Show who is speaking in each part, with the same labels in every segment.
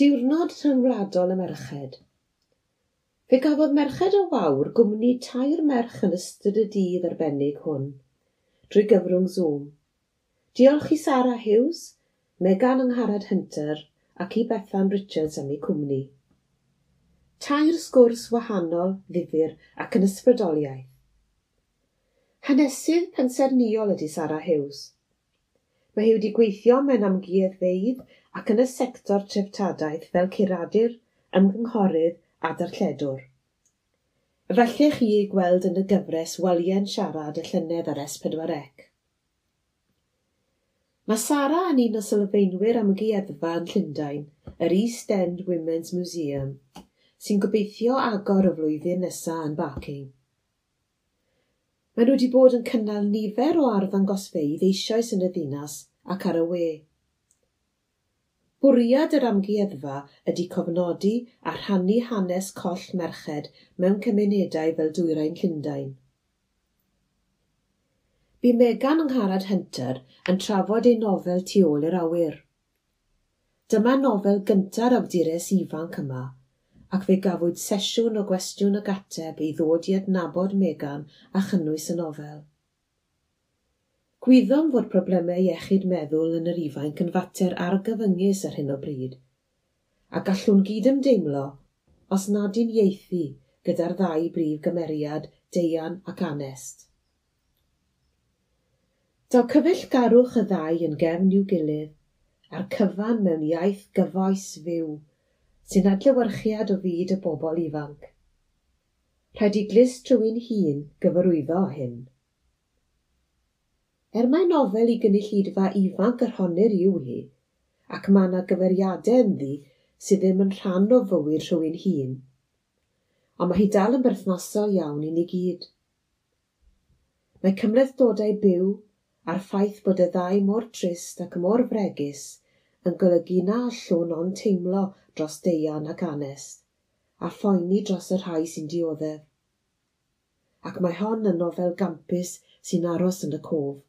Speaker 1: Diwrnod rhyngwladol y merched. Fe gafodd merched o wawr gwmni tair merch yn ystod y dydd arbennig hwn, drwy gyfrwng Zoom. Diolch i Sarah Hughes, Megan Angharad Hunter ac i Bethan Richards am ei cwmni. Tair sgwrs wahanol, ddifur ac yn ysbrydoliaeth. Hanesydd pensaerniol ydy Sarah Hughes – Mae hi wedi gweithio mewn amgueddfeidd ac yn y sector treftadaeth fel curadur, ymgynghorydd a darlledwr. Efallech chi ei gweld yn y gyfres Walien Siarad y Llynedd ar S4C. Mae Sara yn un o sylfaenwyr amgueddfa yn Llundain, yr East End Women's Museum, sy'n gobeithio agor y flwyddyn nesaf yn Barking. Maen nhw wedi bod yn cynnal nifer o arddangosfeydd eisoes yn y ddinas ac ar y we. Bwriad yr amgueddfa ydy cofnodi a rhannu hanes coll merched mewn cymunedau fel dwyrain Llundain. Bu Megan yng Ngharad Hynter yn trafod ei nofel tu ôl i'r awyr. Dyma nofel gyntaf awdures ifanc yma ac fe gafwyd sesiwn o gwestiwn y gateb i ddod i adnabod Megan a chynnwys y nofel. Gwyddom fod problemau iechyd meddwl yn yr ifainc yn fater argyfyngus ar hyn o bryd, a gallwn gydymdeimlo os nad i'n ieithi gyda'r ddau brif gymeriad Deian ac Anest. Daw cyfeillgarwch y ddau yn gefn i'w gilydd, a'r cyfan mewn iaith gyfoes fyw – sy'n adlewyrchiad o fyd y bobl ifanc. Rhaid i glis trwy'n hun gyfarwyddo hyn. Er mae nofel i gynulleidfa ifanc yr honir yw hi, ac mae yna gyfeiriadau ynddi sydd ddim yn rhan o fywyd rhywun hun, ond mae hi dal yn berthnasol iawn i ni gyd. Mae cymlethdodau byw a'r ffaith bod y ddau mor trist ac mor fregus yn golygu na allwn ond teimlo dros deian ac anest, a phoeni dros y rhai sy'n dioddef. Ac mae hon yn nofel gampus sy'n aros yn y cof.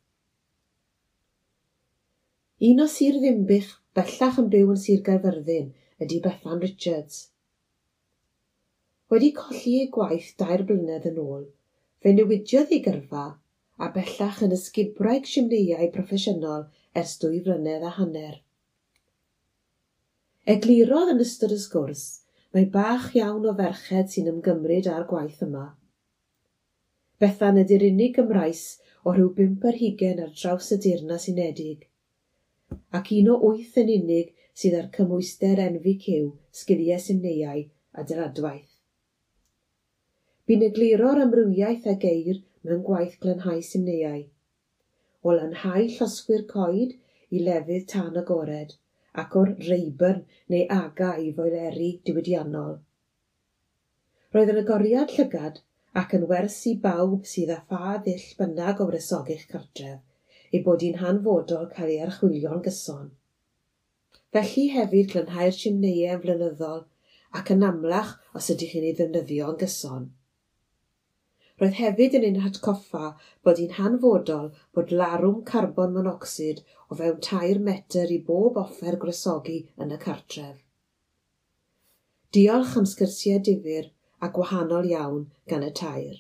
Speaker 1: Un o Sir Ddimbych bellach yn byw yn Sir Gaerfyrddin ydy Bethan Richards. Wedi colli ei gwaith dair blynedd yn ôl, fe newidiodd ei gyrfa a bellach yn ysgubreg simneiau proffesiynol ers dwy flynedd a hanner. Eglurodd yn ystod y sgwrs mae bach iawn o ferched sy'n ymgymryd â'r gwaith yma. Bethan ydy'r unig Gymraes o rhyw bump ar hugen ar draws y Deyrnas Unedig, ac un o wyth yn unig sydd ar cymwyster enfi cyw, sgiliau simneiau a dyladwaith. Bu'n egluro'r amrywiaeth a geir mewn gwaith glanhau simneiau, o lanhau llosgwyr coed i lefydd tan agored ac o'r reibyn neu aga i foeleri diwydiannol. Roedd yn agoriad llygad ac yn wers i bawb sydd â pha ddill bynnag o wresogi'ch cartref ei bod hi'n hanfodol cael ei archwilio'n gyson. Felly hefyd glanhau'r yn flynyddol ac yn amlach os ydych chi'n ei ddefnyddio'n gyson. Roedd hefyd yn ein hatgoffa bod hi'n hanfodol bod larwm carbon monoxid o fewn tair metr i bob offer gwresogi yn y cartref. Diolch am sgyrsiau difyr a gwahanol iawn gan y tair.